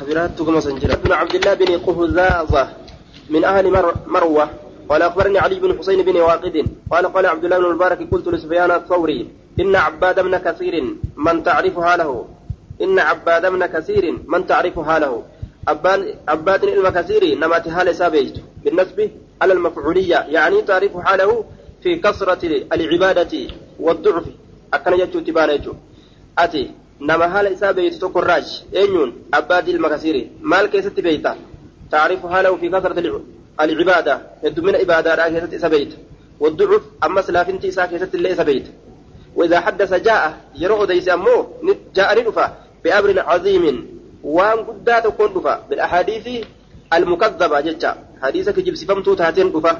كبيرات كما سنجرة بن عبد الله بن قهزازة من أهل مر مروة قال أخبرني علي بن حسين بن واقد قال قال عبد الله بن المبارك قلت لسفيان الثوري إن عباد بن كثير من تعرف حاله. إن عباد بن كثير من تعرف حاله. عباد عباد علم كثير نمات حال سابيت بالنسبة على المفعولية يعني تعرف حاله في كثرة العبادة والضعف. أكن يجو تبان يجو أتي نما حال إسابيت تقراج أينون عباد علم كثير مال كيست بيتا تعرف حاله في كثرة العبادة يد من عبادة كيست إسابيت والضعف أما سلافنتي إسا كيست اللي إسابيت وإذا حدث جاء يرو ديس أمو جاء ندفع بأمر عظيم وان قدا تكون دفع بالأحاديث المكذبة جتا حديثك جب سفمتو تاتين دفع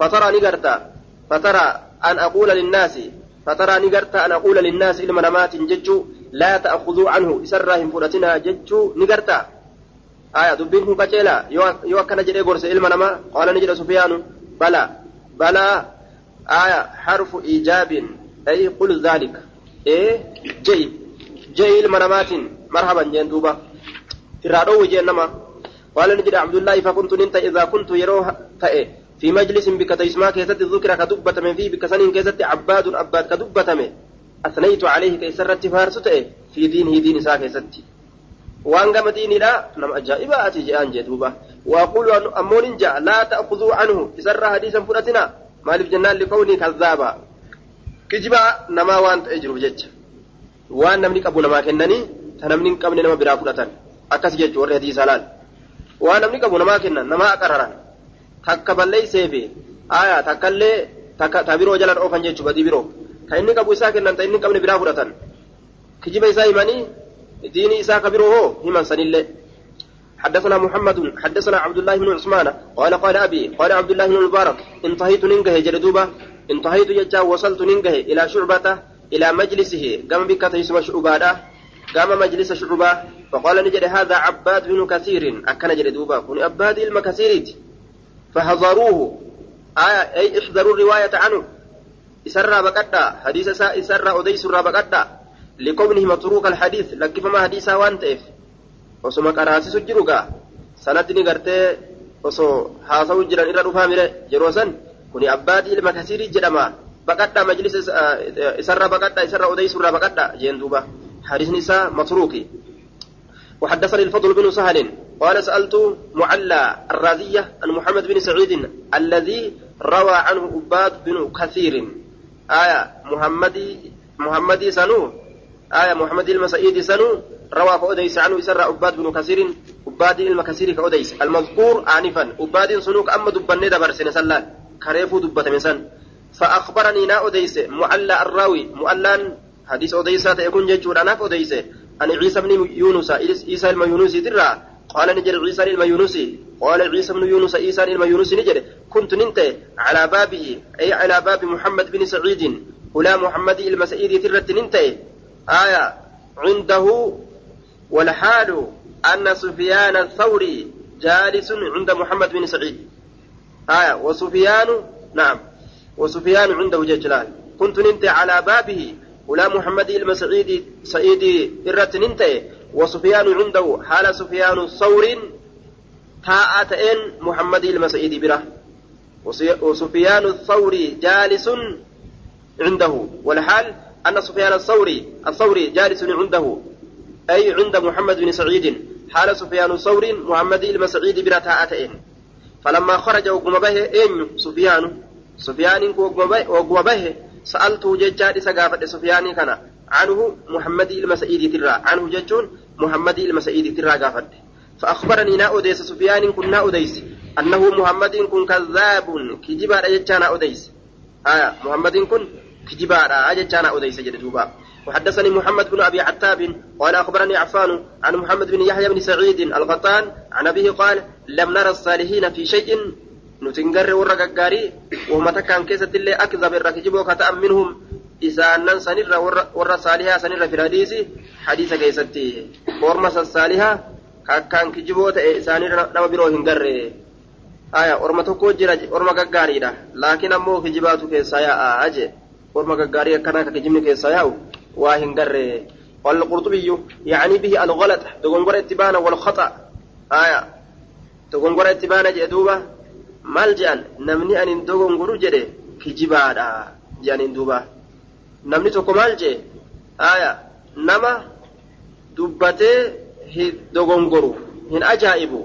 فترى نقرتا فترى أن أقول للناس فترى نقرتا أن أقول للناس إلما نمات ججو لا تأخذوا عنه إسرهم فرتنا ججو نقرتا. آية دبين كن كتيلا يو أكنا جري قرس إلما نما قال نجد سفيان بلى. بلى. آية حرف إيجاب أي قل ذلك. إيه؟ جيب جيل المنامات مرحبا جين دوبا. ترادو جين نما. قال نجد عبد الله فكنت ننت إذا كنت يروه تأي. في مجلس بك تسمع كيست الذكر كدبة من فيه بك سنين كيست عباد عباد كدبة من أثنيت عليه كيسرت فارس تأي في دينه دين سا كيست وان قام ديني لا نم أجائبا أتي جان جدوبا وأقول أمون جاء لا تأخذوا عنه. إسر حديثا فرتنا. مالف جنان لكوني كذابا. namaa waan ta'e jiruuf jecha waan namni qabu namaa kennanii ta namni hin qabne nama biraa fudhatan akkas jechu warri hadiisaa laal waan namni qabu takka balleeyseefi aya takkallee takka ta biroo jalan oofan jechuu badii biroo ka inni qabu isaa kennan ta inni qabne biraa fudhatan. Kijiba isaa himanii diinii isaa ka biroo hoo himan sanillee. حدثنا محمد حدثنا عبد الله بن عثمان قال قال ابي قال عبد الله بن المبارك انتهيت ننقه جلدوبه انتهيت يجا وصلت ننقه إلى شعبة إلى مجلسه قام بك تيسم شعبادة قام مجلس شعبة فقال نجد هذا عباد بن كثير أكن جد دوبا كن عباد المكثيريت فحضروه آية أي احذروا الرواية عنه. إسرى بقدا. حديث سا إسرى أديس بقدا. لكونه متروك الحديث. لكيف ما حديثا وانتف وسما قراسي سجروكا. سندني غرتي وسو حاسو جران إرى رفا ميري. جروسن kuni abbaati ilma kasiirii jedhama baqadha majlisa isarra baqadha isarra odeysurra baqadha jeen duuba حديث نساء متروكي. وحدثني الفضل بن سهل. قال سألت معلى الرازية عن محمد بن سعيد الذي روى عنه عباد بن كثير. آية محمد محمد سنو. آية محمد المسعيد سنو. روى فأديس عنه سر عباد بن كثير. عباد المكثير كأديس. المذكور آنفا. عباد سنوك أما دبني دبر سنة كريفو دبة مسن فأخبرني نا أديس. معلى الراوي. معلان. حديث أديسة يكون جيتشور أنا أديس. أن عيسى بن يونس. عيسى الم يونس درا قال نجر عيسى الم يونس. قال عيسى بن يونس عيسى الم يونس نجر كنت ننت على بابه أي على باب محمد بن سعيد. ولا محمد المسعيد ترت ننت. آية عنده والحال أن سفيان الثوري جالس عند محمد بن سعيد. آية وسفيان نعم. وسفيان عنده جلال. كنت ننت على بابه. ولا محمد المسعيد سعيد إرت ننت. وسفيان عنده حال سفيان الثور تاءتين محمد المسعيد بره. وسفيان الثوري جالس عنده. والحال أن سفيان الثوري الثوري جالس عنده. أي عند محمد بن سعيد. حال سفيان الثوري محمد المسعيد بره تاءتين فلما خرج وقم به أين سفيان. سفيان وقم به سألته ججاد سقافة سفيان كان عنه محمد المسعيد ترى. عنه ججون محمد المسعيد ترى قافة فأخبرني نا أديس سفيان كن أديس أنه محمد كن كذاب كجبار أجتانا أديس آية محمد كن كجبار أجتانا أديس جدوبا وحدثني محمد بن ابي عتاب قال اخبرني عفان عن محمد بن يحيى بن سعيد الغطان عن ابيه قال لم نرى الصالحين في شيء نتنقر ورقاقاري وهم كان كيسة اللي اكذب الركجب وكتأ منهم إسانا سنر ور صالحة سنر في الحديث حديث كيستي ورمس الصالحة كان كجبوت إسانر نما برو هنقر آية ورما تكو جرى ورما قاقاري لكن أمو كجباتو كيسايا أجي ورما قاقاري كان كجبني كيسايا waa hin garre. قال القرطبي يعني به الغلط دغنغر اتبانا والخطأ آية دغنغر اتبانا جدوبة je'an? Namni ani dogonguru jedhe kijibaadha je'aniin duuba. Namni tokko maal jee aya nama dubbatee hin dogongoru hin ajaa'ibu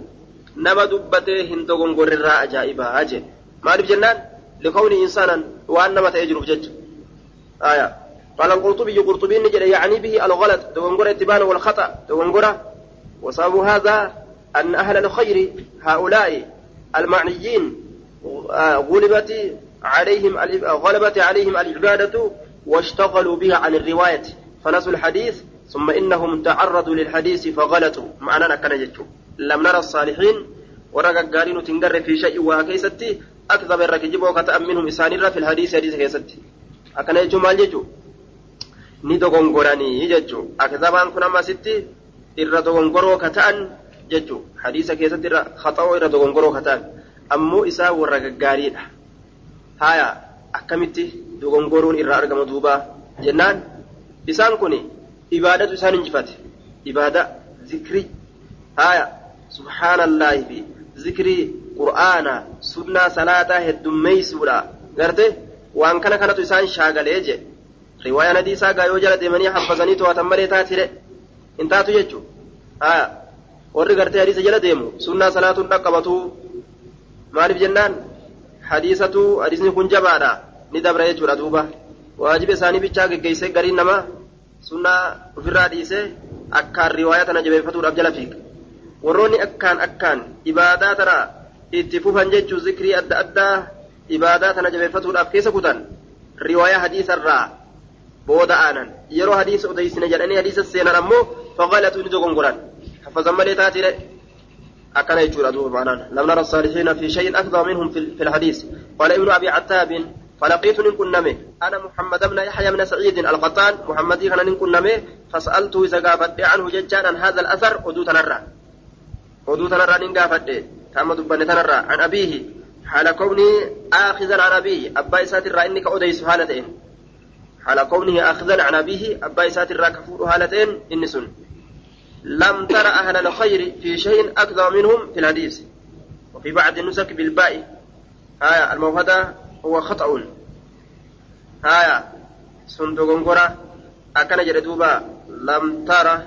nama dubbatee hin dogongorrirraa ajaa'ibaa jee maaliif jennaan likawni insaanan waan nama ta'ee jiruuf jecha aya قال القرطبي قرطبي نجد يعني به الغلط دونغورة اتبان والخطأ دونغورة وسبب هذا أن أهل الخير هؤلاء المعنيين غلبت عليهم غلبت عليهم العبادة واشتغلوا بها عن الرواية فنسوا الحديث ثم إنهم تعرضوا للحديث فغلطوا. معنى كان لم نرى الصالحين ورقا قارين تنقر في شيء وكيستي أكذب الركجب وكتأم منهم إسان في الحديث حديث كيستي. أكن يجو مال يجو kun amma sitti irra dogongoroo ka ta'an jechuun hadiisa keessatti irra haxa'oo irra dogongoroo ka ta'an ammoo isaa warra gaggaariidha haya akkamitti dogongoroon irraa argama duuba jennaan isaan kun ibaadatu isaan injifate ibaada zikrii haya subhaanallaahi fi zikrii qur'aana sunnaa salaataa heddummeeysuudha garte waan kana kanatu isaan shaagalee je riwaayaan hadiisaa gaa yoo jala deemanii haffazanii to'atan malee taatire hin taatu jechuu haya warri gartee hadiisa jala deemu sunnaa salaatuun dhaqqabatuu maaliif jennaan hadiisatu hadiisni kun jabaadha. Ni dabra jechuudha duuba. Waajiba isaanii bichaa geggeessee gariin namaa sunnaa ofirraa dhiisee akkaan riwaayaa tana jabeeffatuudhaaf jala fiiga. Warroonni akkaan akkaan ibaadaa tana itti fufan jechuun zikrii adda addaa ibaadaa tana jabeeffatuudhaaf keessa kutan riwaayaa hadiisarraa booda aanan. Yeroo hadiisa odeysine jedhanii hadiisa seenan ammoo faqalatu ni dogongoran hafazan malee taatire أكن يجور أدوه معناه لم نرى الصالحين في شيء أكثر منهم في الحديث. قال ابن أبي عتاب فلقيت نكن نمي. أنا محمد بن يحيى بن سعيد القطان محمد كان نكن نمي فسألته إذا قافت عنه ججان عن هذا الأثر؟ أدو تنرى. أدو تنرى نقافت تام دبن تنرى. عن أبيه. حال كوني آخذا عن أبيه. أبا إسات إنك أديس حالتين. حال كونه آخذا عن أبيه. أبا إسات كفور حالتين. إني سن. لم تر أهل الخير في شيء أكثر منهم في الحديث. وفي بعض النسك بالباء. آية الموهدة هو خطأ. آية سندوغنغورا أكن جردوبا لم ترى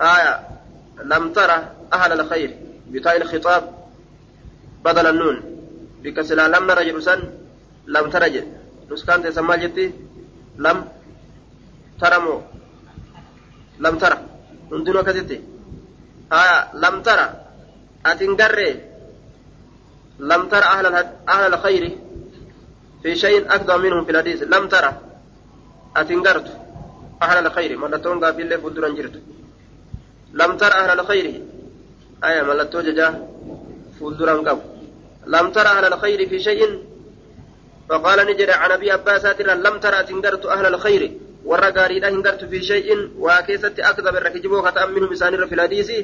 آية لم ترى أهل الخير. بتاء الخطاب. بدل النون. بكسلا لم نرى جلسا لم ترى جل نسكان تسمى جتي لم ترى لم ترى haa lam tara ati hin garree lam tara ahla alkhayri fi shayin akdar minhum fi lhadiis lam tara ati hin gartu ahla alkhayri mallattoon gaaffiillee fuulduran jirtu lam tara ahla alkhayri aya mallattoo jajaa fuulduran qabu lam tara ahla alkhayri fi shayin فقال نجد عن ابي عباس لم ترى تنقرت أهل الخير warra gaariidha hin gartu fi shay'in waa keessatti akzaba irra kijiboo kata'an minhum isaan irra filaadiisi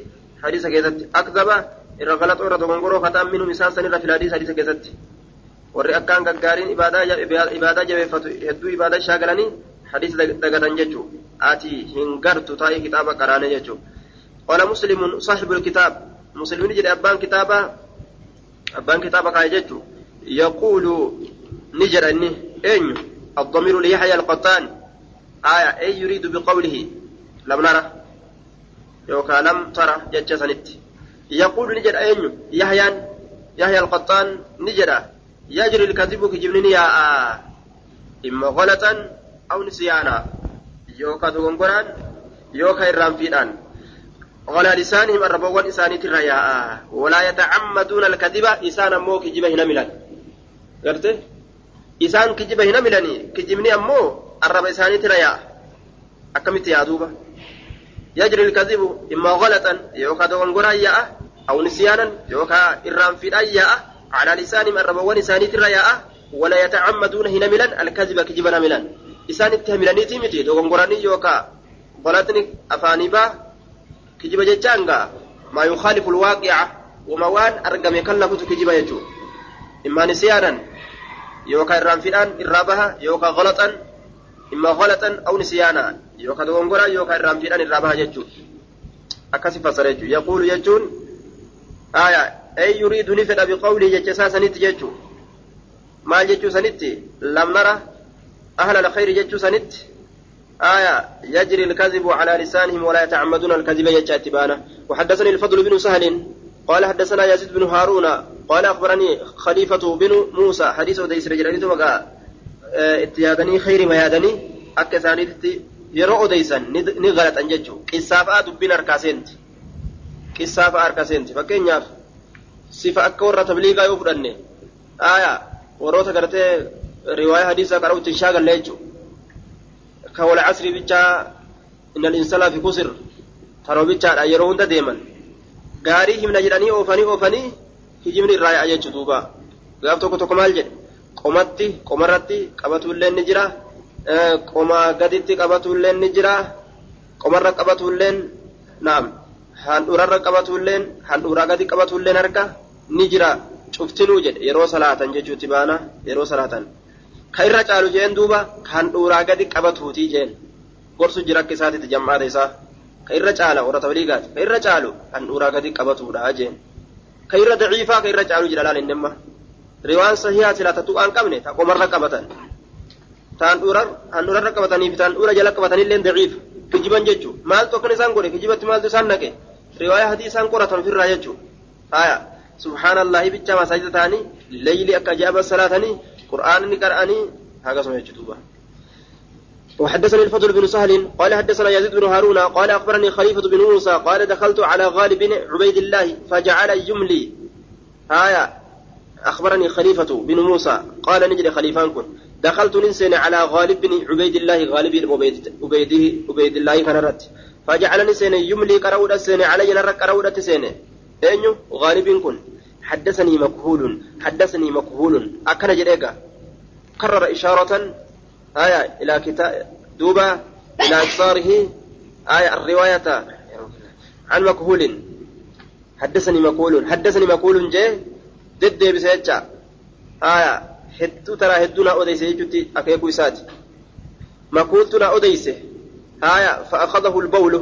hadiisa keessatti akzaba irra galaxoo irra dogongoroo kata'an minhum isaan san irra filaadiisi hadiisa keessatti warri akkaan gaggaariin ibaadaa jabeeffatu hedduu ibaadaa shaagalanii hadiisa dagatan jechuu ati hin gartu taa'ee kitaaba qaraane jechuu قال مسلم صاحب الكتاب مسلم جد أبان كتابة أبان كتابة كايجتو يقول نجر أني أين الضمير ليحيى القطان آية أي يريد بقوله لم نرى؟ يوكا لم ترى جتش سنت. يقول نجد أين؟ يحيى يحيى القطان نجد. يجري الكذب كجبنني يا آه إما غلطا أو نسيانا. يوكا تغنقران يوكا إرام على لسانهم الربوان إساني الرياء ولا يتعمدون الكذب إسانا مو كجبه نملا قلت إسان كجبه نملني كجبني أمو arraba isaaniitti rayaa akkamitti yaaduuba yajri ilkazibu immaa ghalatan yookaa dogongoraan yaa'a aw nisyaanan yookaa irraanfiidhaan yaa'a calaa lisaanihim arrabawwan isaaniitirra yaa'a wala yatacammaduuna hin hamilan alkaziba kijiban hamilan isaanitti hamilaniitii miti dogongoranii yookaa golatni afaanii baa kijiba jechaan gaa maa yukaalifu lwaaqica wama waan argame kan lafutu kijiba jechuu immaa nisyaanan yookaa irraanfiidhaan irraa dogongoraa yookaan irraan fiidhan irraa baha jechuudha akkasi fassara jechuudha yaquulu jechuun aayaa ay yuriidu ni fedha biqawlii jecha isaa sanitti jechuudha maal jechuu sanitti lam nara ahla alkhayri jechuu sanitti آية يجري الكذب على لسانهم ولا يتعمدون الكذب يجاتبانا وحدثني الفضل بن سهل قال حدثنا يزيد بن هارون قال أخبرني خليفة بن موسى حديث وديس رجلاني itti yaadanii khayriima yaadanii akka isaaniitti yeroo odeysan ni galaxan jechuun. Qissaa fa'aa dubbiin harkaa seenti. Qissaa fa'aa harkaa seenti. Fakkeenyaaf sifa akka warra tabliigaa yoo fudhanne aayaa warroota gartee riwaayaa hadiisaa qara'utti hin shaagalle jechuudha kan wal casrii bichaa innal insalaa fi kusir tanoo bichaadha yeroo hunda deeman. Gaarii himna jedhanii oofanii oofanii hijibni irraa ya'a jechuudha duuba. Gaaf tokko tokko maal jedhe qomatti qomarratti qabatuullee ni jira qomaa gaditti qabatulleen ni jira qomarra qabatulleen naam handhuurarra qabatulleen handhuuraa gadi qabatulleen harka ni jira cuftinuu jedhe yeroo salaatan jechuutti baana yeroo salaatan ka irra caalu jeen duuba ka handhuuraa gadi qabatuutii jeen gorsu jira akka isaatitti jammaata isaa ka irra caala warra tabliigaati ka irra caalu handhuuraa gadi qabatuudha jeen ka irra daciifaa ka irra caalu jedha laal innimma riwaan sahihaa silata tuqaan qabne ta qomarra qabatan taan handhuurarra qabatanii fi taan dhuura jala qabatanillee daciif kijiban jechuu maaltu akkan isaan godhe kijibatti maaltu isaan naqe riwaayaa hadii isaan qoratan ofirraa jechuu haya subhaanallahi bicha masaajida ta'anii leyli akka ajaa'iba salaatanii qur'aanni qara'anii hagasuma jechuu duuba وحدثني الفضل بن سهل قال حدثنا يزيد بن هارون قال اخبرني خليفه بن موسى قال دخلت على غالب بن عبيد الله فجعل يملي هايا أخبرني خليفة بن موسى قال نجري خليفان كن. دخلت ننسين على غالب بن عبيد الله غالب بن عبيد عبيد الله كان رت فجعلني سين يملي قرأوا السين علي نرى قرأوا السين أينو غالب كن. حدثني مكهول حدثني مكهول. أكن جريكا كرر إشارة آية إلى كتاب دوبا إلى إكثاره. آية الرواية عن مكهول. حدثني مكهول حدثني مكهول جه. ضد بسيتشا آية hedduu taraa hedduu naa odeyse jechuutti akeekuu isaati makuultu naa odeyse haya fa'akhadahu lbawlu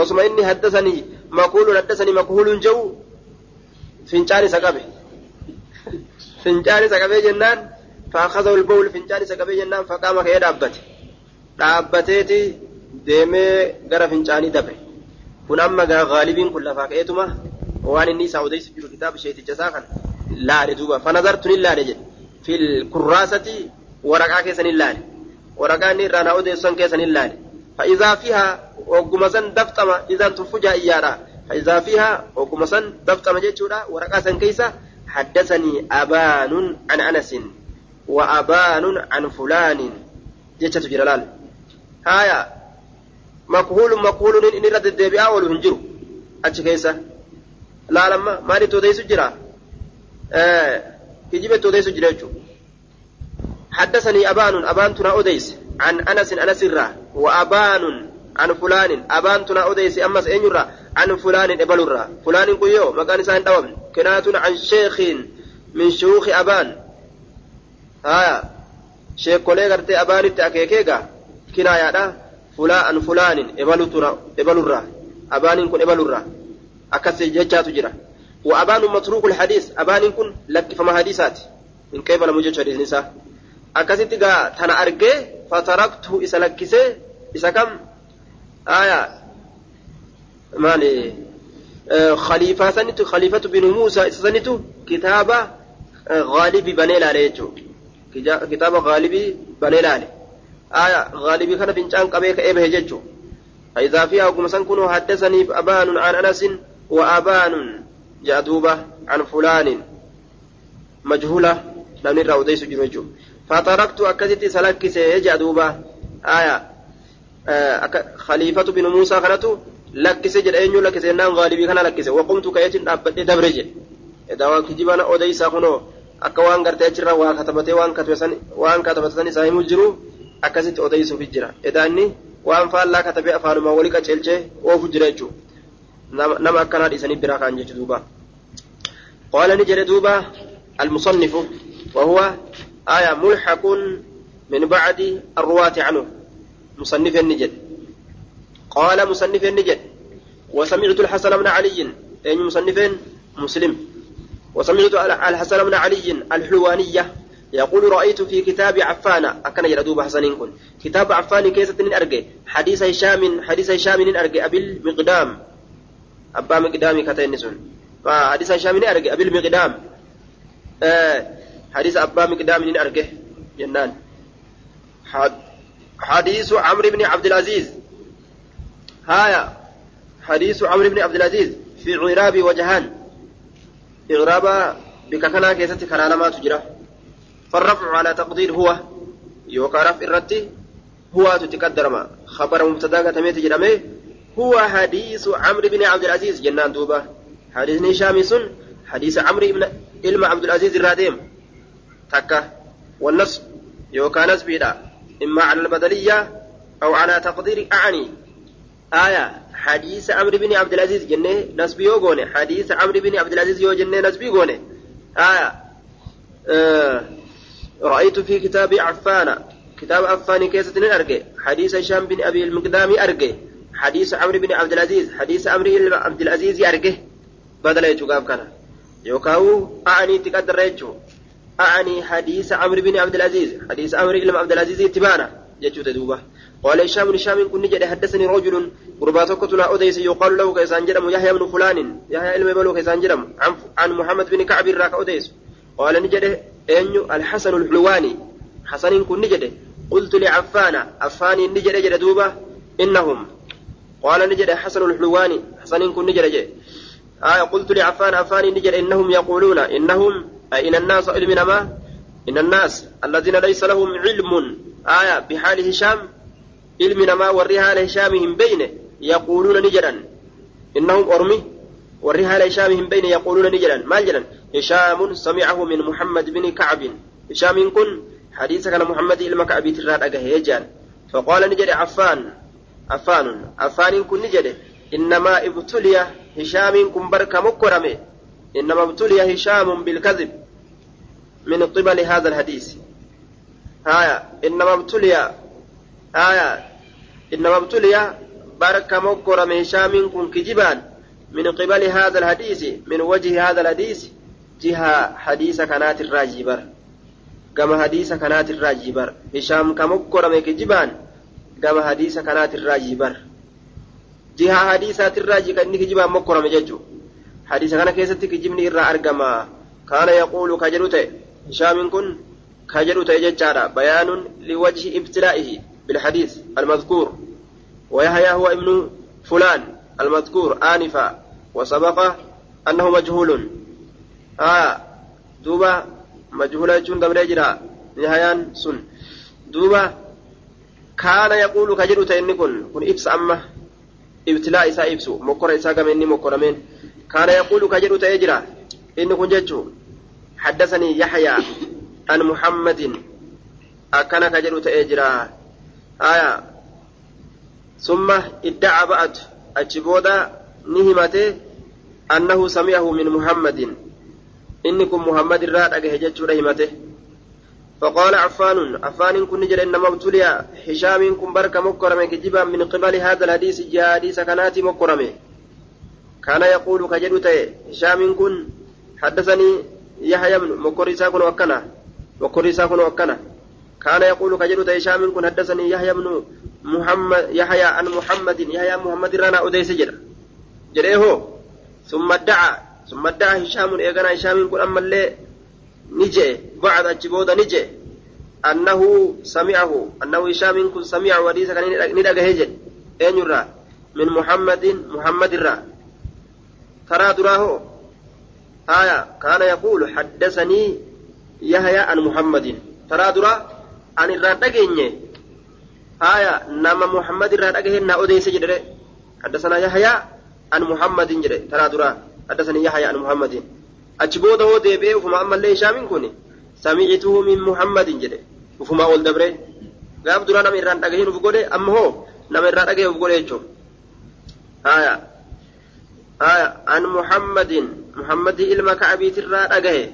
osuma inni haddasanii makuulun haddasanii makhuulun jehu fincaan isa qabe fincaan isa qabee jennaan fa'akhadahu lbawlu fincaan isa qabee jennaan faqaama ka'ee dhaabbate dhaabbateeti deemee gara fincaanii dabre kun amma gaa gaalibiin kun lafaa ka'eetuma waan inni isaa odeysu jiru kitaaba sheeticha isaa kan laale duuba. Fanazartu nin laale jedhe. في الكراسة ورقة كيسن الله ورقة نيران أو ديسون كيسن الله فإذا فيها وقمسن دفتما إذا تفجأ إيارا فإذا فيها وقمسن دفتما جيتشورا ورقة سن كيسة حدثني أبان عن أنس وأبان عن فلان جيتشة جلال هايا مكهول مكهول إن رد الدبيع والهنجر أتش كيسة لا لما ما لتوديس جرا آه كجبت أوديس جريجو حدثني أبان أبان تنا أوديس عن أنس أنس الرا وأبان عن فلان أبان تنا أوديس أمس أنيرا عن فلان إبل الرا فلان قيو مكان سان دوم كنات عن شيخ من شيوخ أبان ها شيخ كولي غرتي أبان التأكيكيغا كنايا دا فلان عن فلان إبل الرا أبان كن إبل الرا أكسي جيتشات جرا وأبان متروك الحديث. أبان كن لك فما حديثات. من كيف لم يجد حديث نساء. أكسيت تنا أرجع فتركته إسا لكسي. إسا كم؟ آية. مالي آه خليفة سنت خليفة بن موسى إسا سنت كتاب آه غالب بنيل عليه كتاب غالب بنيل عليه. آية غالب كان قبيك إبه ججو فإذا فيها كما سنكون حدثني أبان عن أنس وأبان جاء عن فلان مجهولة لم نرى وديس جرجو فتركت أكدت سلكس جاء دوبة آية آه خليفة بن موسى خلته لكس جد أين لكس إنان غالبي كان لكس وقمت كيت أبد دبرج إذا وكجبنا أديس أخنو akka waan gartee achirra waa katabatee waan waan katabatan isaa himuu jiru akkasitti odeysuuf jira edaanni waan faallaa katabee afaanuma walii qaceelchee oofu jira jechuudha akkanaa dhiisanii biraa kaan jechu duuba. قال نجري دوبا المصنف وهو آية ملحق من بعد الرواة عنه مصنف النجد قال مصنف النجد وسمعت الحسن بن علي أي مصنف مسلم وسمعت الحسن بن علي الحلوانية يقول رأيت في كتاب عفان أكن يردوب حسنين كتاب عفان كيسة أرجع حديث هشام حديث هشام أرجع أبي المقدام أبا مقدام كتين سن فحديث هشام أرجع أبي المقدام آه حديث أبا مقدام أرجع جنان حديث عمرو بن عبد العزيز هايا حديث عمرو بن عبد العزيز في عراب وجهان إغرابا بككنا كيست كان لما تجرى فالرفع على تقدير هو يوكا رفع الرتي هو تتقدر ما خبر مبتدا كتميت جرمه هو حديث عمرو بن عبد العزيز. جنان دوبا حديث هشام حديث عمرو بن علم عبد العزيز الراديم. تكة. والنصب. يوكا نسبيدا إما على البدلية أو على تقدير أعني. آية. حديث عمرو بن عبد العزيز. جنة نسبي يوغوني. حديث عمرو بن عبد العزيز يو جنة نسبي يوغوني. آية. آه. رأيت في كتاب عفان. كتاب عفان كيسة أرجع حديث هشام بن أبي المقدام أرجع. حديث عمرو بن عبد العزيز حديث عمرو بن عبد العزيز أرجع بدل يجوكاب كان. يوكاو أعني تقدر يجو أعني حديث عمرو بن عبد العزيز حديث عمرو بن عبد العزيز اتبانا جتشو تدوبة. قال هشام بن هشام كن نجد حدثني رجل قرباتك تلا أديس يقال له كيسان جرم يحيى بن فلان يحيى علم بلو كيسان جرم عن, عن محمد بن كعب راك أديس. قال نجد أن الحسن الحلواني حسن كن نجد. قلت لعفان عفان نجد جد دوبة إنهم قال نجد حسن الحلواني. حسن كن نجد جد آية قلت لعفان عفان نجد إنهم يقولون إنهم أي إن الناس علم ما إن الناس الذين ليس لهم علم. آية بحال هشام علم نما ورها لهشامهم بينه يقولون نجرا إنهم أرمي ورها لهشامهم بينه يقولون نجرا ما جرا هشام سمعه من محمد بن كعب. هشام كن حديثك عن محمد إلما كعب تراد أجهيجان فقال نجري عفان عفان عفان كن نجري إنما ابتلي هشام كن برك مكرمه إنما ابتلي هشام بالكذب من قبل هذا الحديث آية إنما ابتلي آية إنما ابتلي بارك مكر من هشام كن كجبان من قبل هذا الحديث من وجه هذا الحديث جهة حديث كانت الراجبر كما حديث كانت الراجبر هشام كمكر من كجبان كما حديث كانت الراجبر جهة حديثات الراجي كان كجبان مكر من ججو حديث كان كيست كجبني إرى أرقما كان يقول كجلوته هشام كن كجلوته ججارا بيان لوجه ابتلائه بالحديث المذكور ويحيى هو ابن فلان المذكور آنفا وسبق أنه مجهول آه دوبا مجهول يجون دبر جرا نهايان سن دوبا كان يقول كجلو تيني كن كن إبس أما ابتلاء إسا إبسو مكر إسا كم إني مكرمين كان يقول كجلو تيجرا إني كن جتشو حدثني يحيى عن محمد أكن كجلو تيجرا آية ثم ادعى بعد أجبودا نهمته أنه سمعه من محمد إنكم محمد الراد أجهجت رحمته فقال عفان عفان كن نجل إنما ابتلي هشام كن برك مكرمة كجبا من قبل هذا الحديث جاء حديث كانت مكرمة. كان يقول كجدوته هشام كن حدثني يحيى بن مكرسا كن وكنا مكرسا كن وكنا. كان يقول كجدوته هشام كن حدثني يحيى بن محمد يحيى عن محمد يحيى محمد رانا أديس جرا جريه ثم ادعى ثم ادعى هشام إيقنا هشام يقول أما اللي نجي بعد أجبود نجي. أنه سمعه أنه هشام كن سمع وديس كان ندقى هجل. أين يرى من محمد محمد الرا. ترى دراه آية كان يقول حدثني يحيى عن محمد. ترى درا؟ عن الرا آية نما محمد الرا دغهن أوديس جدره حدثنا يحيى عن محمد جدره ترى درا. حدثني يحيى عن محمد. أجبوده هو ديبه وفما أما اللي شامن كوني سمعته من محمد جدره وفما أول دبره dura nama irraan dhagahin uf godhe amma hoo nama irraa dhagahe uf godhe jechuun haya haya an muhammadin muhammadii ilma ka'abiitirraa dhagahe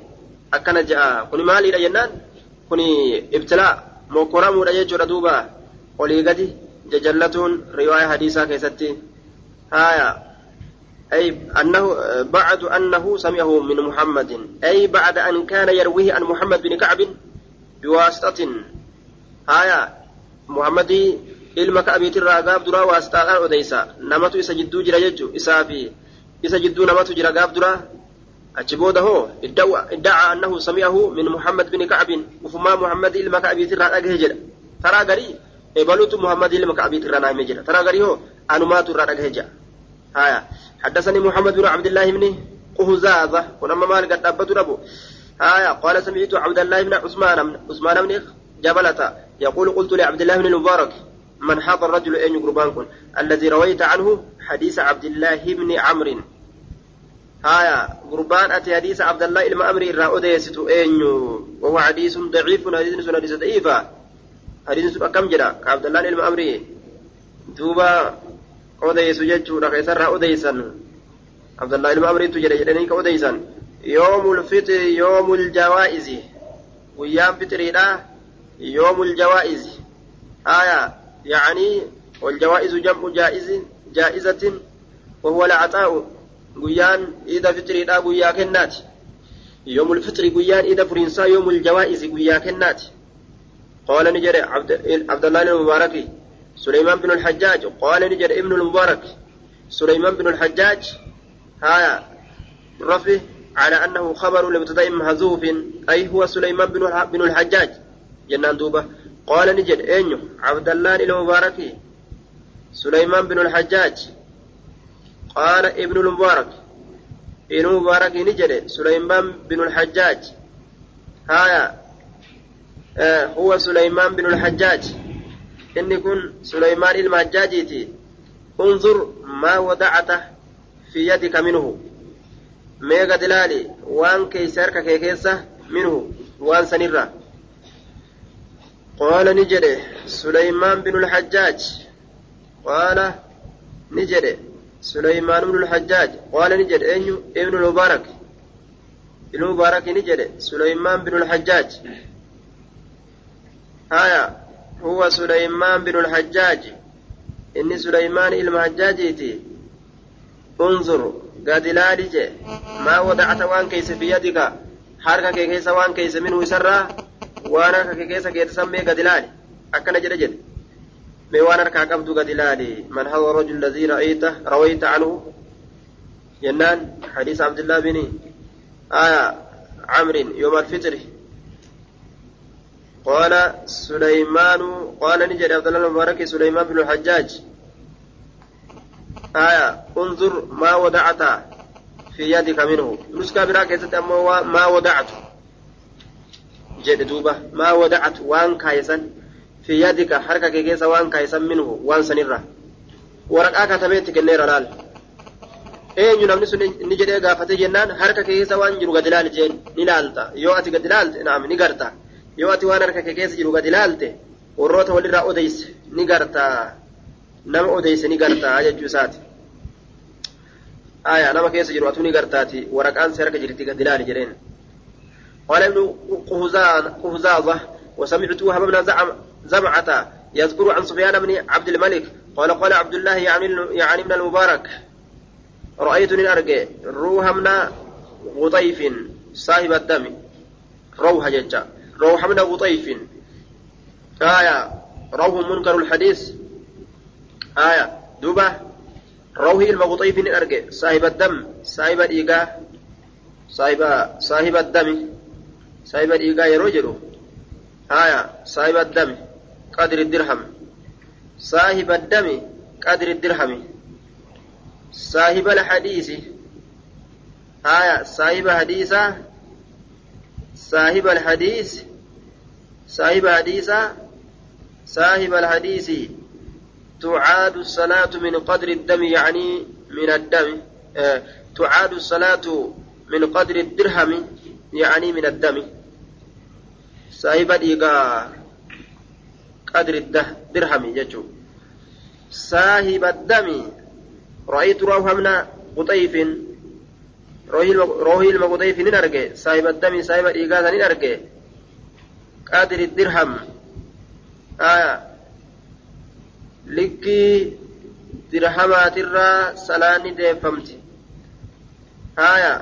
akkana ja'a kuni maaliidha jennaan kuni ibtilaa mokkoramuudha jechuudha duuba olii gadi jajallatuun riwaaya hadiisaa keessatti haya أي أنه بعد أنه سمعه من محمد أي بعد أن كان يرويه عن محمد بن كعب بواسطة. هايا محمد إلما كأبي ترى غاب درا واسطة أوديسا نمتو يسجدو جراججو إسافي يسجدو نمتو جرا غاب درا. أجبوده هو إدوى إدعى أنه سمعه من محمد بن كعب. وفما محمد إلما كأبي ترى أجهجر ترى غري إبلوت محمد إلما كأبي ترى نامجر ترى غري هو أنما ترى أجهجر هايا حدثني محمد بن عبد الله بن قهزازة ولما مال قد أبت ربو. هايا قال سمعت عبد الله بن عثمان عثمان بن جبلة يقول قلت لعبد الله بن المبارك من حضر الرجل أين قربانكم؟ الذي رويت عنه حديث عبد الله بن عمرو. هايا قربان أتي حديث عبد الله بن عمرو إرى أديست وهو حديث ضعيف حديث حديث ضعيفة. حديث كم جرى؟ عبد الله بن عمرو. دوبا أديس جتشو كيسر أديسا عبد الله بن عمرو تجري جرينك أديسا يوم الفطر يوم الجوائز ويام فطري يوم الجوائز آية يعني والجوائز جمع جائز جائزة وهو العطاء قيان إذا فطري لا قيا كنات يوم الفطر قيان إذا فرنسا يوم الجوائز قيا كنات قال نجري عبد, عبد الله المبارك سليمان بن الحجاج قال نجري ابن المبارك سليمان بن الحجاج هايا رفه على أنه خبر لمبتدأ محذوف أي هو سليمان بن الحجاج. جنان دوبة. قال نجد أنيو عبد الله المبارك سليمان بن الحجاج. قال ابن المبارك ابن المبارك نجد سليمان بن الحجاج. هايا آه هو سليمان بن الحجاج. إن كن سليمان المحجاجيتي انظر ما وضعته في يدك منه ميغا دلالي وان كيسرك كيكيسة منه وان سنرة قال نجد سليمان بن الحجاج قال نجد سليمان بن الحجاج قال نجد أين ابن المبارك المبارك نجد سليمان بن الحجاج هايا هو سليمان بن الحجاج إني سليمان المحجاجيتي انظر قد لا ما وضعت وان كيس في يدك حركة كيس وان كيس منه harka kee keessa geessisan mee gad ilaali akkana jedhe jedhe mee waan harkaa qabdu gad ilaali man hawa rajul ladii ra'ayta rawayta anhu jennaan hadiisa abdullah bin aya camrin yoma alfitri قال سليمان قال نجد عبد الله المبارك سليمان بن الحجاج آية انظر ما وضعت في يدك منه نسكا براكزة ما وضعت duuba maa wadacatu waan kaayesan fi yadika harka kee keessa waan kaayesan minhu waan sanirra waraqaa katabeetti kenneera laal eenyu namni sun ni jedhee gaafate jennaan harka kee keessa waan jiru gad ilaali jeen ni laalta yoo yoo ati waan harka kee keessa jiru gad ilaalte warroota walirraa odeyse ni garta nama odeyse ni garta jechuu isaati aya nama keessa jiru atuu ni gartaati waraqaan si harka jirti gad ilaali jedheen قال ابن قهزازة وسمعت وهب بن زمعة يذكر عن سفيان بن عبد الملك قال قال عبد الله يعني يعني ابن المبارك رأيتني أرجع روح من غطيف صاحب الدم روح ججا روح من غطيف آية روح منكر الحديث آية دوبة روح المغطيف أرجع صاحب الدم صاحب الإيقاع صاحب صاحب الدم saahiba dhiigaa yeroo jedhu haya saahiba dami qadri dirham saahiba dami qadri dirhami saahiba alhadiisi haya saahiba saahiba alhadiis saahiba hadiisa saahiba alhadiisi تعاد الصلاة من قدر الدم يعني من الدم آه تعاد الصلاة من قدر الدرهم يعني من الدم. صاحب ديغا قدر الدرهم يجو. صاحب الدم رأيت روح من قطيف. روحي المقطيف نرجع صاحب الدم صاحب ديغا نرجع قدر الدرهم آية لكي dirhamaatirraa salaanni deeffamti haya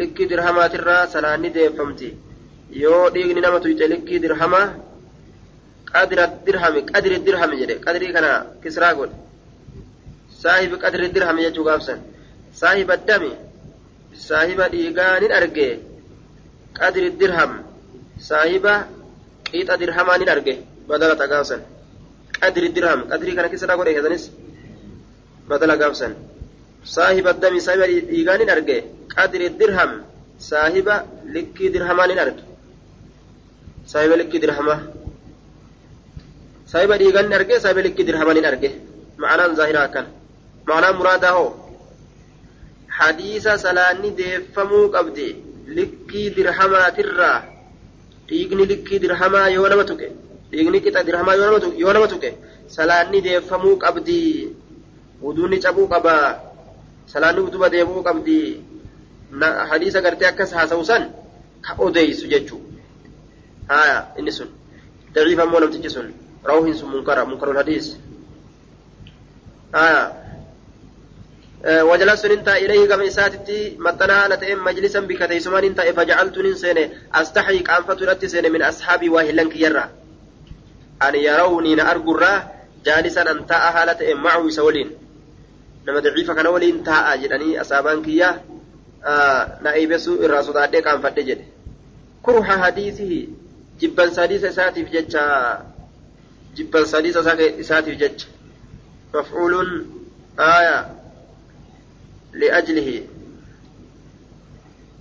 likkii dirhamaatirraa salaanni deeffamti yoo dhiigni nama tuyxe likkii dirhama qadira dirhami qadiri dirhami jedhe qadrii kana kisraa godhe saahibi qadri dirhami jechuu gaafsan saahiba dami saahiba dhiigaa nin arge qadri dirham. Saahiba qiixa dirhamaa nin arge badalata gaafsan qadri dirham. Qadrii kana kisraa godhe keessanis بدل قابسا صاحب الدم صاحب إيغان أرجع قدر الدرهم صاحب لكي درهمان أرجع صاحب لكي درهما صاحب إيغان أرجع صاحب لكي درهمان أرجع معنى ظاهرا كان معنى مراده هو حديث سلاني ديفمو قبدي لكي درهمات الرا dhiigni likkii dirhamaa yoo nama tuqe dhiigni qixa dirhamaa yoo nama tuqe salaanni deeffamuu qabdii wuduunni cabuu qaba salaanni utuba deebi'uu qabdi hadiisa gartee akkas haasa'u san ka odeeysu jechuu haya inni sun daciif ammoo namtichi sun rawhiin sun munkara munkarul hadiis haya وجلست ننتا إليه كما إساتتي مطنا أنا تئم مجلسا بك تيسما ننتا فجعلت ننسين أستحي كأنفة رتسين من أصحابي واهلا كيرا أن يروني نأرقرا جالسا أنتا أهالة معه سولين daciifa kana waliin taa'a jedhanii asaabaan kiyya na eebesuu irraa sodaadhee qaanfadhe jedhe kurha hadiisihi jibban sadiisa isaatiif jecha jibban sadiisa isaatiif jecha mafcuulun aaya liajlihi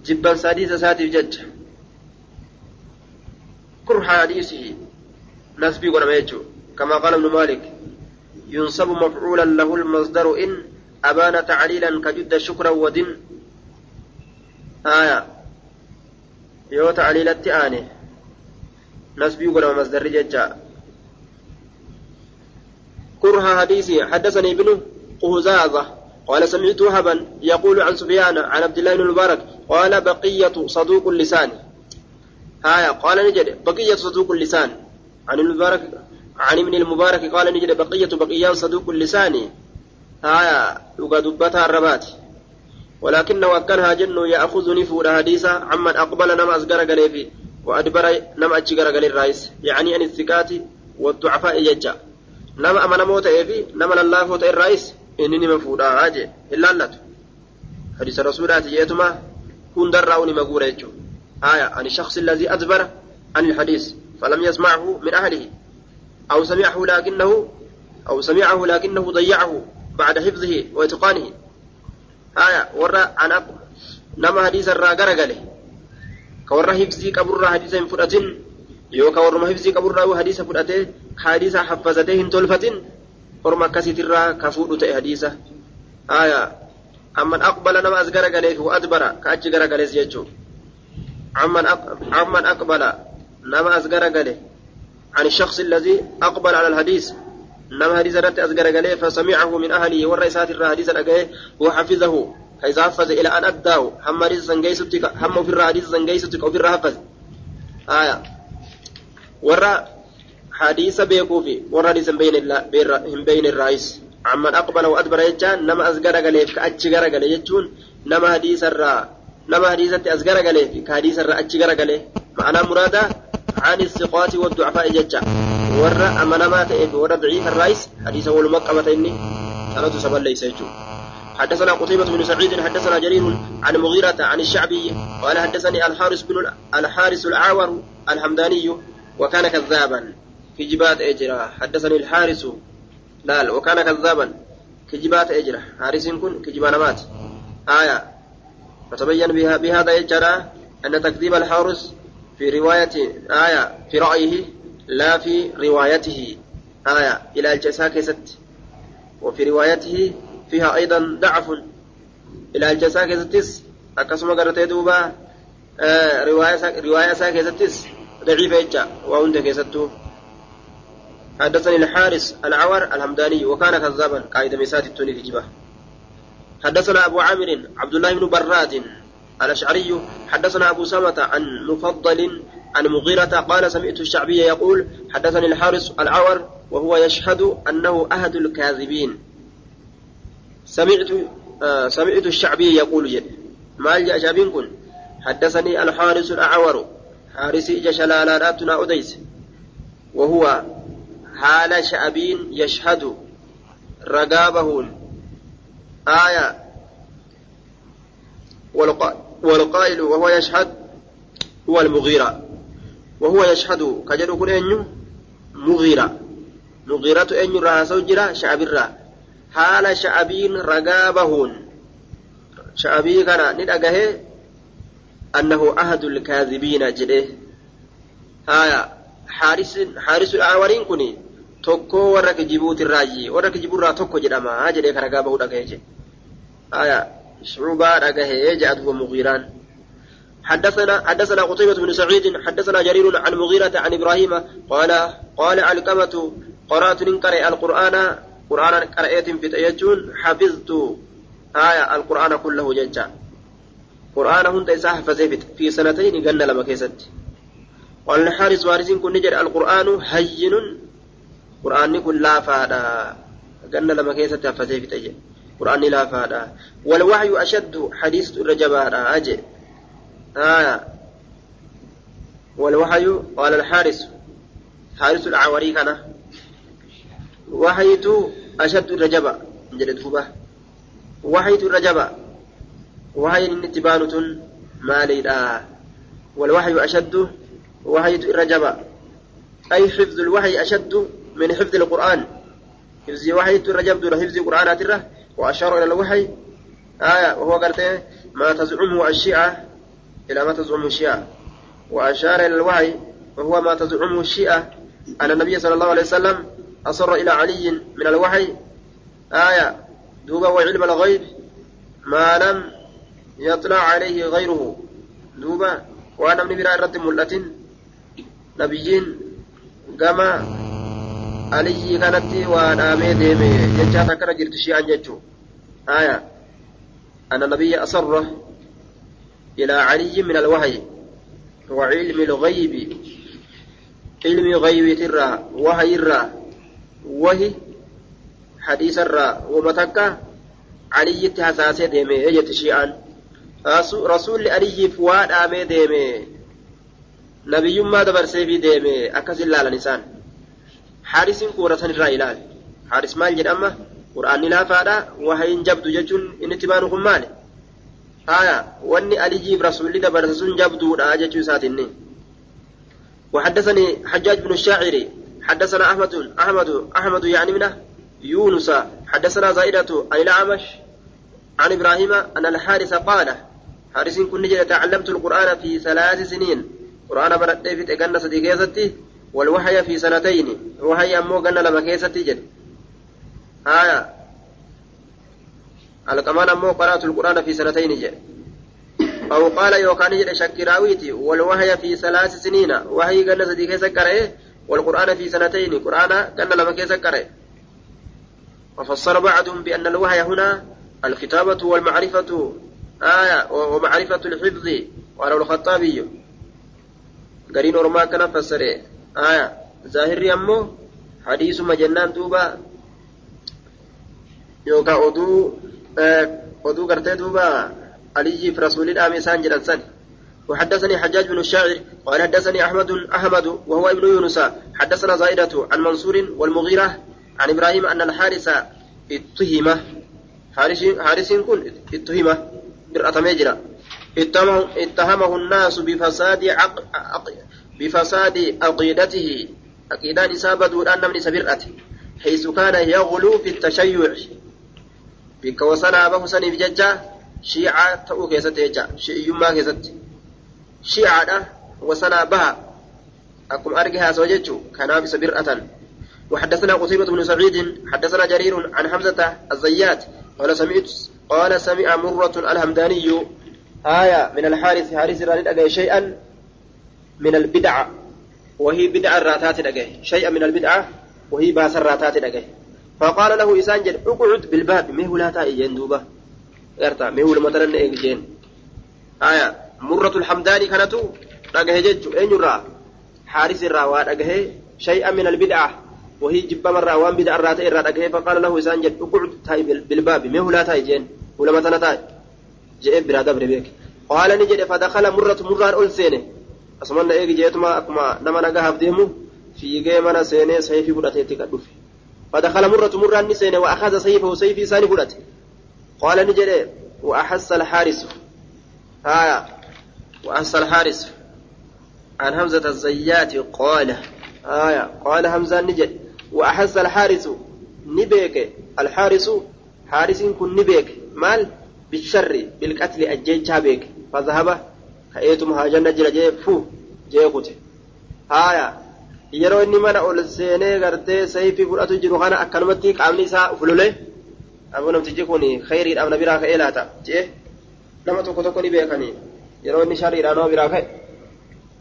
jibban sadiisa isaatiif jecha kurha hadiisihi nasbii godhame jechuu كما قال ابن مالك. ينصب مفعولا له المصدر إن أبان تعليلا كجد شكرا ودن. آية. يو تعليلت آني نسبي مصدر ججا كره حديثي. حدثني ابن قهزازة قال سمعت وهبا يقول عن سفيان عن عبد الله بن المبارك قال بقية صدوق اللسان. آية قال نجد بقية صدوق اللسان. عن المبارك عن ابن المبارك قال نجد بقية بقيان صدوق اللسان. آية يقدبتها الربات. ولكنه أكنها جن يأخذني فور حديثا عمن أقبل نما أصغر قليفي وأدبر نما أجغر قلي الرئيس يعني أن الثقات والضعفاء يجا. نما أمن موت إيفي نما لله فوت الرئيس إنني مفودا عاجي إلا اللت حديث الرسولات يتما كن دراوني مقورة يجو آية عن الشخص الذي أدبر عن الحديث فلم يسمعه من أهله أو سمعه لكنه أو سمعه لكنه ضيعه بعد حفظه وإتقانه آية ورا أنا نما حديث الرا غرغله كورا حفظي قبر حديث فرأتين يو كورما حفظي قبر حديث فرأته حديث حفظته هنتولفتين ورما كسيت الرا كفور تأي حديثة آية أمن أقبل نما أزغر غليه وأدبر كأج غرغله يجو عمن عمن أقبل نما أزغر غليه عن الشخص الذي أقبل على الحديث نما حديث رت أزغر غليه فسمعه من أهله والرئيسات الحديث رغيه وحفظه كيف حفظ إلى أن أداه هم حديث سنجيستك هم في الحديث سنجيستك أو في الحفظ آية ورا حديث بيكوفي ورا حديث بين الرئيس عمن أقبل وأدبر يجان نما أزغر غليه كأتش غليه يجون نما حديث الرا نما حديث أزغر غليه كحديث الرا أتش غليه معنى مراده عن الثقات والضعفاء ججا ورى أمنما تئف ورى ضعيف الرئيس حديث أول مقامة إني سنة سبل ليس يجو حدثنا قتيبة بن سعيد حدثنا جرير عن مغيرة عن الشعبي قال حدثني الحارس بن الحارس الأعور الحمداني وكان كذابا في جبات أجرة حدثني الحارس لا وكان كذابا كجبات أجرة حارس كن كجبان مات آية فتبين بها بهذا يجرى أن تكذيب الحارس في رواية آية في رأيه لا في روايته آية إلى الجساء ست وفي روايته فيها أيضا ضعف إلى الجساء ستس أكسم قرأت دوبا آه رواية رواية ستس ضعيفة إجا وعند كيستو حدثني الحارس العور الهمداني وكان كذابا قائد مسات التوني في جبه حدثنا أبو عامر عبد الله بن براد الأشعري. حدثنا أبو سلمة عن مفضل عن مغيرة قال سمعت الشعبي يقول حدثني الحارس العور وهو يشهد أنه أحد الكاذبين. سمعت آه سمعت الشعبي يقول جد ما شعبين كن حدثني الحارس الأعور حارس جشلالاتنا أديس وهو حال شعبين يشهد رقابهون آية. والقائل وهو يشهد هو المغيرة. وهو يشهد كجر كن أنيو مغيرة. مغيرة أنيو راسو جرا شعب الرا حال شعبين رقابهون شعبي كان ندقه أنه أحد الكاذبين جده. آية. حارس حارس الأعورين كني. Tokko warra kijibuutirraayi warra kijiburraa tokko jedhama jedhee kana gaa bahuu dhagahe jedhe aya شعوبة رقه جاءت هو مغيران حدثنا حدثنا قتيبة بن سعيد حدثنا جرير عن مغيرة عن إبراهيم قال قال علقمة قرأت ننقرأ القرآن قرآن قرأت في تيجون حفظت آية القرآن كله ججا قرآن هند إساء حفظت في سنتين قلنا لما كيست قال الحارس وارزين كن نجر القرآن هين quraanni kun laafaadha ganna lama keessatti haffatee fixe jedhe quraanni laafaadha walwahyu ashaddu hadiistu irra jabaadha jedhe آية والوحي قال الحارس حارس الأعوري كان وحيت أشد الرجبة جلد فبه وحيت الرجبة وحي النتبانة مالي والوحي أشد وحيت الرجبة أي حفظ الوحي أشد من حفظ القرآن. حفظ وحي ترجم دون حفظ القرآن تره وأشار إلى الوحي. آية وهو قال ما تزعمه الشيعة إلى ما تزعمه الشيعة. وأشار إلى الوحي وهو ما تزعمه الشيعة أن النبي صلى الله عليه وسلم أصر إلى علي من الوحي. آية دوبا وعلم الغيب ما لم يطلع عليه غيره. دوبا وأنا من براء الرد ملة نبيين كما aliyyii kanatti waa dhaamee deeme jechaa takkana jirti shi'aan jechuu aya. أن النبي أصر إلى علي من الوحي وعلم الغيب علم غيب ترى وهي الرا وهي حديث الرا ومتكا علي تحساسي ديمي يجت شيئا رسول علي فواد آمي ديمي نبي ما دبر سيفي ديمي أكس الله لنسان haarisiin kuura sanirraa ilaali haaris maal jedhama qur'aanni laafaadha wahayin jabdu jechuun inni itti baanu kun maali haya wanni alijiif rasuulli dabarse sun jabduudha jechuu isaatinni وحدثني حجاج بن الشاعر حدثنا أحمد أحمد أحمد يعني منه يونس حدثنا زائدة عن الأعمش عن إبراهيم أن الحارث قال حارس كن تعلمت القرآن في ثلاث سنين قرآن برد في صديقيتي والوحي في سنتين. وحي أمو قلنا لما كيسة تجد. آية. الكمان أمو قرأت القرآن في سنتين جد. أو قال يوكان جد شكراويتي. والوحي في ثلاث سنين. وحي قلنا سدي كيسة كره. والقرآن في سنتين. قرآن قلنا لما كيسة كره. وفسر بعضهم بأن الوحي هنا الكتابة والمعرفة. آية. ومعرفة الحفظ. وعلى الخطابي. قرين ورما كان فسره aya zaahirri ammoo hadiisuma jennaan duuba yookaan oduu oduu gartee duuba علي في رسول الله ميسان جلسان وحدثني حجاج بن الشاعر قال حدثني أحمد أحمد وهو ابن يونس. حدثنا زائدة عن منصور والمغيرة عن إبراهيم أن الحارس اتهم. حارس كن اتهم. برأة مجرى. اتهمه الناس بفساد عق... عق... بفساد عقيدته. عقيدان إسابة أن من سبرأته حيث كان يغلو في التشيع. بك وصنا به سني بججة شيعة تأو كيست يجا شيعيما كيست شيعة وصنا بها أكم أرجها زوجته كان بسبرأة وحدثنا قتيبة بن سعيد. حدثنا جرير عن حمزة الزيات. قال سمعت قال سمع مرة الهمداني آية من الحارث حارث راني شيئا. من البدعة وهي بدعة الراتات دقه شيئا من البدعة وهي باس الراتات دقه فقال له إسان جد اقعد بالباب. ميه لا تأيين دوبة. ارتا ميه مثلا إيجين آية مرة الحمداني كانت dhagahe jechu eenyurraa حارس الرا وادغه شيئا من البدعة وهي جب مرة وان بدعة الرا دغه فقال له إنسان جد اقعد تاي بالباب. ما هو لا تاي جين. ولا مثلا تاي جاء برادة بريك قال نجد فدخل مرة مرة أول سنة أسمعنا إيه جيتما أكما نما نجاه بديمو في جيمنا سنة سيفي بدأت تكدف فدخل مرة مرة نسنة وأخذ سيفه سيفي ساني بدأت قال نجد وأحس الحارس ها وأحس الحارس عن همزة الزيات قال آية قال همزة نجد وأحس الحارس نبيك الحارس حارس كن نبيك مال بالشر بالقتل أجيتها بيك فذهب كأيتم هاجن جل جي فو جي قتل آية yeroo inni mana ol seenee gartee sayfii fudhatu jiru kana akkanumatti qaamni isaa fulule abuu namtichi kun khayriidhaaf na biraa ka'ee laata jee nama tokko tokko ni beekanii yeroo inni shariidhaan nama biraa ka'e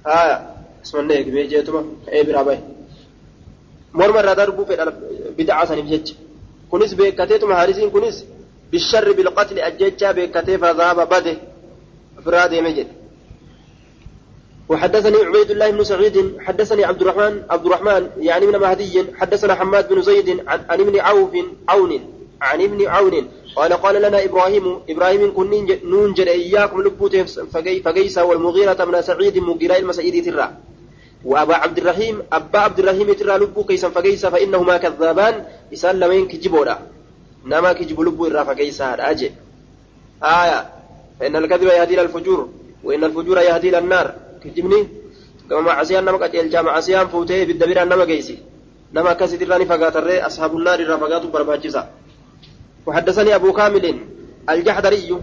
haya ismanne eegmee jeetuma ka'ee biraa bahe morma irraa darbuu fedha bid'aa saniif jecha kunis beekateetuma haarisiin kunis bisharri bilqatli ajjechaa beekatee fazaaba bade ofirraa deeme jedhe وحدثني عبيد الله بن سعيد حدثني عبد الرحمن عبد الرحمن يعني من مهدي حدثنا حماد بن زيد عن, عن ابن عوف عون عن ابن عون. قال قال لنا إبراهيم إبراهيم كن ننجل إياكم لبوته فقيسا والمغيرة من سعيد مغيرة المسعيد ترى. وأبا عبد الرحيم أبا عبد الرحيم ترى لبو كيسا فقيسا فإنهما كذابان إسان لمن كجبولا نما كجب لبو إرى فقيسا أجي. آية. فإن الكذب يهدي إلى الفجور وإن الفجور يهدي إلى النار. كجبني كما معصيان نما قد يلجا معصيان فوته بالدبير نما قيسي نما كسي تراني فقات أصحاب النار إرى فقاتوا برباجزا وحدثني أبو كامل الجحدري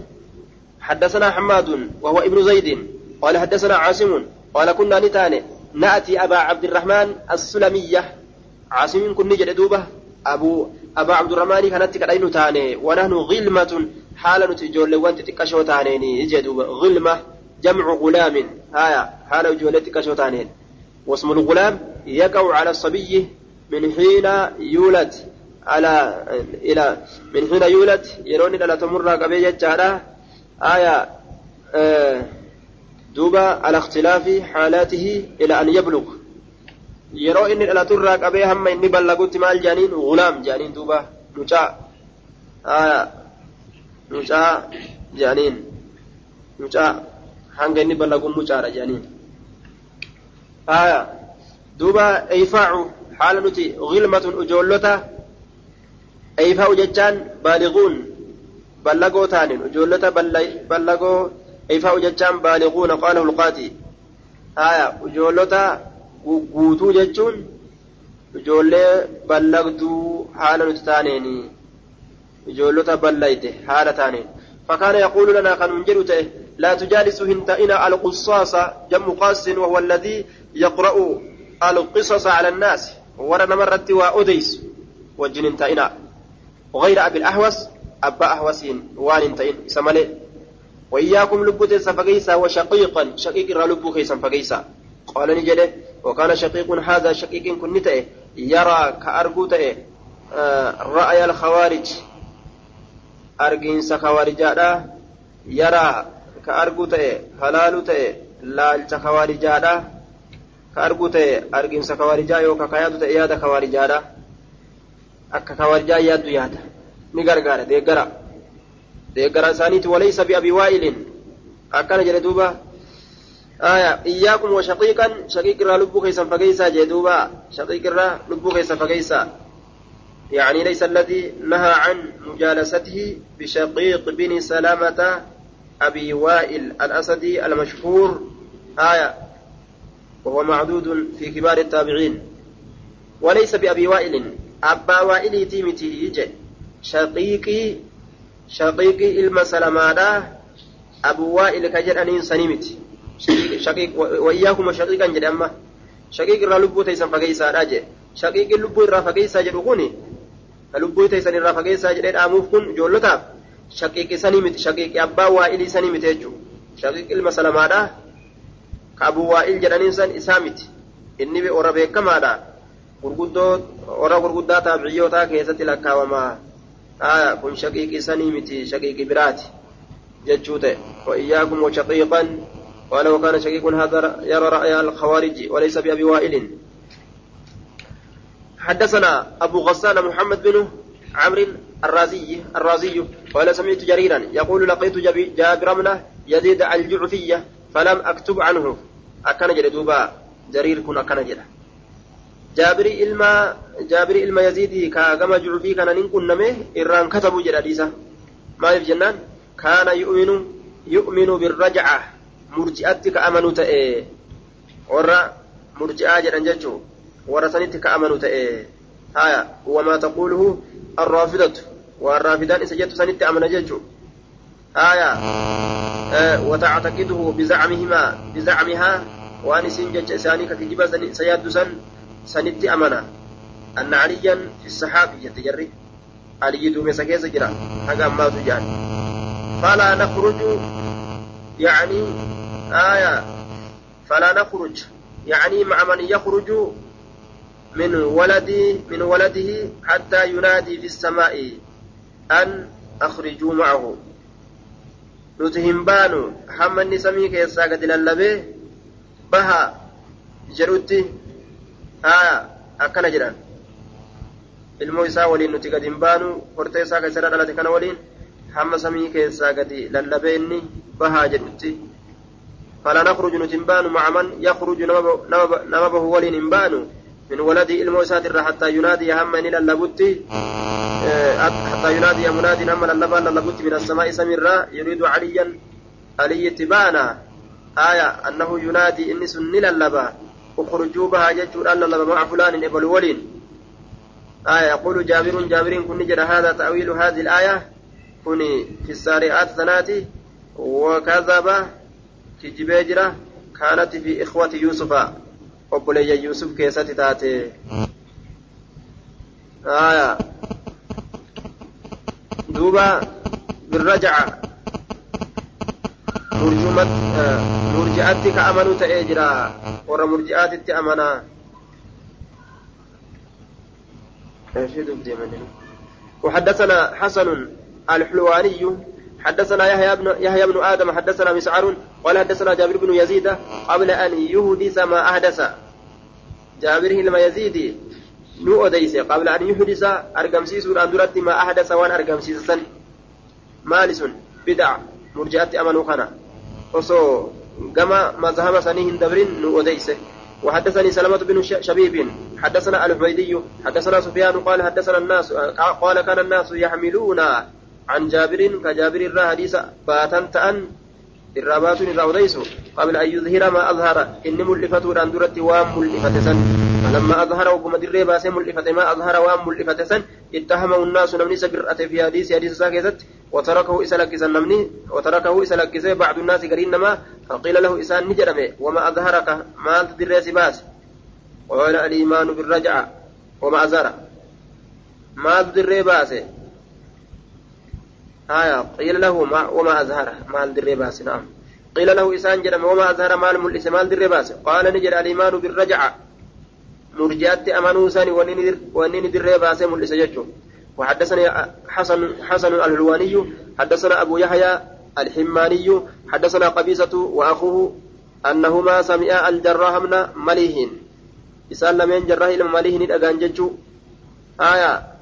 حدثنا حماد وهو ابن زيد قال حدثنا عاصم قال كنا نتان نأتي أبا عبد الرحمن السلمية عاصم كن نجد دوبة أبو أبا عبد الرحمن كانت كدين تاني ونحن غلمة حال نتجول وانت تكشو جدوبة غلمة جمع غلام. هايا حال جول تكشو تانين واسم الغلام يقع على الصبي من حين يولد. على إلى من حين يولد. يرون إلى تمر قبية جارة آية آه دوبا على اختلاف حالاته إلى أن يبلغ. yeroo inni dhalaturraa qabee hamma inni ballagutti maal jaaniin gulaam jaaniin duuba mucaa mucaa jaaniin mucaa hanga inni ballaguun mucaadha jedhaniin. Duuba eifaacu haala nuti gilmatun ijoollota eifaa'u jechaan baaliguun ballagoo taanin ijoollota ballagoo eifaa'u jechaan baaliguuna qaala hulqaati. Haya ijoollota guutuu jechuun ijoollee ballagduu haala nuti taaneenii ijoollota ballayte haala taaneen fakkaana yaquulu lanaa kan nun jedhu ta'e لا تجالسوا هنتئنا القصاص جم قاس وهو الذي يقرأ القصص على الناس. ورنا مرة وأديس. وجن انتئنا. وغير أبي الأهوس أبا أهوسين. وان انتئن. سمالي وإياكم لبوت فقيسا وشقيقا. شقيق لبو كيسا فقيسا قال نجده وكان شقيق هذا شقيق كنته يرى كأرجوته آه رأي الخوارج. أرجنس خوارجادا يرى كأرجوته هلالته لالش خوارجادا كأرجوته أرجنس خوارجا يو ككيادته يادا خوارجادا أك خوارجا يادو يادا نغرغر ديغرا ديغرا ثانيت وليس بأبي وائل أكن جلدوبا آية إياكم وشقيقا شقيق را لبو كيسا فقيسا جدوبا شقيق را لبو كيسا فقيسا يعني ليس الذي نهى عن مجالسته بشقيق بن سلامة أبي وائل الأسدي المشهور. آية. وهو معدود في كبار التابعين. وليس بأبي وائل. أبا وائل تيمتي إيجا شقيقي شقيقي إلما المسلمانة أبو وائل كجر أنين سنيمت شقيق وإياهما شقيقا جد أما. شقيق رالبو تيسا فقيسا راجع شقيق اللبو رافقيسا جدوكوني فلبو تيسا رافقيسا جد أموفكم جولتاب shaqiiqi sanii miti shaqiiqi abbaa waa'ilii sanii miti jechuudha shaqiiq ilma salamaadha ka abuu waa'il jedhaniin san isaa miti inni warra beekamaadha gurguddoo warra gurguddaa taabiciyyootaa keessatti lakkaawamaa kun shaqiiqi sanii miti shaqiiqi biraati jechuu ta'e wa'iyyaakum wa shaqiiqan قال وكان شقيق هذا يرى رأي الخوارج وليس بأبي وائل حدثنا أبو غسان محمد بن عمرو الرازي الرازي قال سمعت جريرا يقول لقيت جابر بن يزيد الجعفية فلم أكتب عنه. أكن جدوبا جرير كن أكن جده جابري إلما جابري إلما يزيد كما جعفي كان نكون نمه إران كتبوا جداديسا ما يفجنان كان يؤمن يؤمن بالرجعة مرجئتك أمنوا تأي ورا مرجئة جدان ججو ورا سنتك أمنوا تأي هايا وما تقوله الرافضة. والرافدان إسجدت سنت أمن ججو آية. آه وتعتقده بزعمهما بزعمها. وأن سنجج إساني كتجيب سياد سن سنت أمنا أن عليا في السحاب يتجري. علي دومي سكيس جرا. حقا ما تجان. فلا نخرج. يعني آية. فلا نخرج. يعني مع من يخرج من ولدي من ولده حتى ينادي في السماء أن أخرجوا معه keessaa gadi lallabee baha jedhutti aya akkana jedhan ilmoo isaa waliin nuti gadi hin baanu hortee isaa keessarra dhalate kana waliin hamma samii keessaa gadi lallabee inni bahaa jedhutti فلا نخرج نتنبان مع من يخرج نما به ولي نبان من ولدي الموساد حتى ينادي هم من اللبوتي حتى ينادي مناد هم اللبان اللبوتي من السماء سمرا يريد عليا علي تبانا آية أنه ينادي إني سنن اللبا. اخرجوا بها ججوا اللبا مع فلان ابن ولين. آية يقول جابر جابر كن جرى هذا تأويل هذه الآية. كن في السارعات ثناتي. وكذب. كجبيجرة كانت في إخوة يوسف obboleeyya yuusuf keessatti taate aya duuba birrajaca murji'atti ka amanu ta'ee jira warra murji'aatitti amanaa وحدثنا حسن الحلواني حدثنا يحيى بن يحيى بن آدم حدثنا مسعر قال حدثنا جابر بن يزيد قبل أن يحدث ما أحدث. جابر لما يزيد نو أديس قبل أن يحدث أرقمسيس أندرت ما أحدث وأن أرقمسيس مالس بدع مرجعت أمنوا خنا وصو كما مذهب سنين دبرين نو أديس. وحدثني سلمة بن شبيب. حدثنا الحميدي حدثنا سفيان قال حدثنا الناس قال كان الناس يحملون عن جابر كجابر الرا حديث باتن تأن الرابات الروديس قبل أن يظهر ما أظهر. إن ملفته عن درت وام ملفة سن. فلما أظهر وقم دري باس ملفة ما أظهر وام ملفة سن. اتهمه الناس نمني سبرأة في حديث حديث ساكزت وتركه إسلك نمني. وتركه إسلك بعض الناس قرين ما فقيل له إسان نجرمه. وما أظهرك. ما تدري سباس. وقال الإيمان بالرجعة وما أظهر ما تدري باسه. آية. قيل له ما وما أظهر مال در باس. نعم. قيل له إسان جرم. وما أظهر مال ملئس مال در باس. قال نجر الإيمان بالرجعة. مرجعت أمانو ساني ونين در باس ملئس ججو. وحدثني حسن حسن الهلواني حدثنا أبو يحيى الحماني حدثنا قبيسة وأخوه أنهما سمعا الجراح من مليهن. إسان لمن جراح إلى مليهن أجان ججو. آية.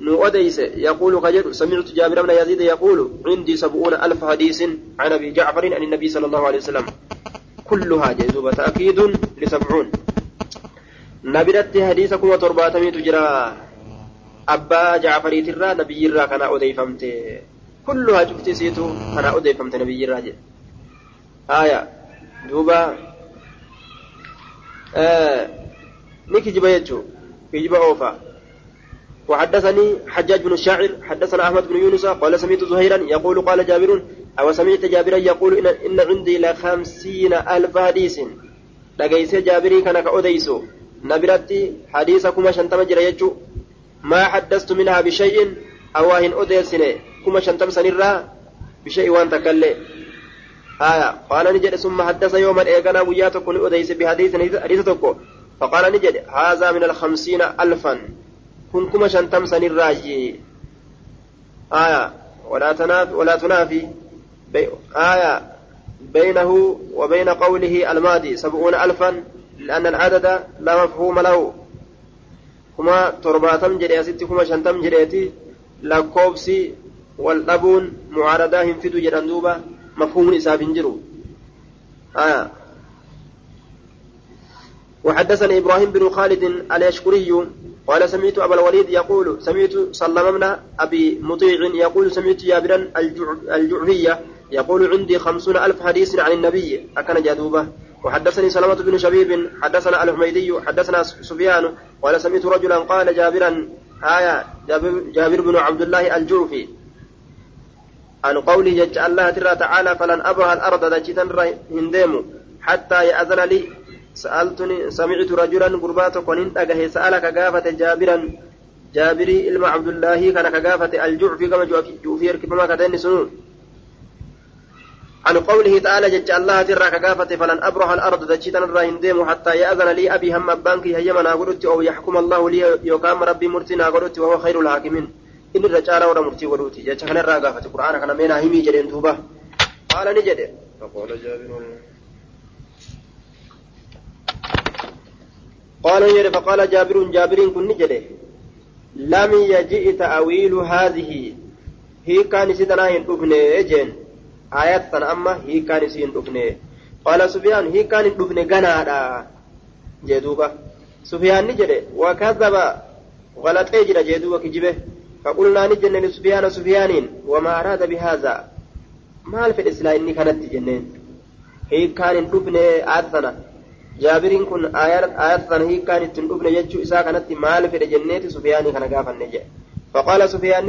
نو أديس يقول خجل سمعت جابر بن يزيد يقول عندي سبعون ألف حديث عن أبي جعفر عن النبي صلى الله عليه وسلم. كلها جيزوبة تأكيد لسبعون. نبرت حديثكم وترباتمي تجرى. أبا جعفر ترى نبي الرا كان أديفمت كلها شفت سيتو كان أديفمت نبي الرا آية. دوبا. آه. نكي جبا يجو. كجبا أوفا. وحدثني حجاج بن الشاعر حدثنا أحمد بن يونس قال سمعت زهيرا يقول قال جابر أو سمعت جابرا يقول ان, إن عندي لخمسين ألف حديث. لقيس جابري كان كأوديسو نبرتي حديثكما شنتم جرى ما حدثت منها بشيء أو ان أوديسني. كما شنتم سنرا بشيء وان تكلي. آية. قال نجد ثم حدث يوما إيقنا وياتك أوديس بحديث حديث فقال نجد هذا من الخمسين ألفا. Kun kuma shantam aya walaa tanaaf walaa tunaafi aya بينه وبين قوله الماضي سبعون ألفا لأن العدد لا مفهوم له كما ترباتم جري ستي كما شنتم جريتي mucaaradaa hin fidu jedhan duuba mafhuumni isaaf hin jiru آه. وحدثني إبراهيم بن خالد اليشكري قال سمعت أبا الوليد يقول سمعت سلم بن أبي مطيع يقول سمعت جابرا الجعفية يقول عندي خمسون ألف حديث عن النبي أكن جدوبة. وحدثني سلمة بن شبيب حدثنا الحميدي حدثنا سفيان قال سمعت رجلا قال جابرا آية جابر, بن عبد الله الجعفي. عن قوله جج الله تعالى فلن أبرح الأرض دجتا هنديم حتى يأذن لي سألتني سمعت رجلا قربات قنين أجه سألك قافة جابرا جابري إلما عبد الله كان كقافة الجعفي كما جوفي يركب ما كتين سنون عن قوله تعالى جج الله ترى كقافة فلن أبرح الأرض دجتا هنديم حتى يأذن لي أبي هم بانكي هيما ناقلت أو يحكم الله لي يقام ربي مرتنا قلت وهو خير الحاكمين. inni irra caalaa warra murtii godhuuti jecha kanarraa gaafate qura'aana kana meenaa himii jedheen duuba qaala ni jedhe قال يرى فقال جابر جابر كن نجده لم يجئ تأويل هذه. هي كان سيدنا يندفن جن. آيات أما هي كان سيندفن قال سفيان هي كان يندفن غنادا. جدوبا سفيان نجده وكذب. غلط اجر جدوبا كجبه. فقلنا نجن لسفيان سفيان وما أراد بهذا. maal fedhe silaa inni kanatti jenneen hiikkaan hin dhufne aadana jaabiriin kun aayatana hiikkaan ittiin dhufne jechuu isaa kanatti maal fedhe jenneeti sufiyaanii kana gaafanne jedhe faqaala sufiyaan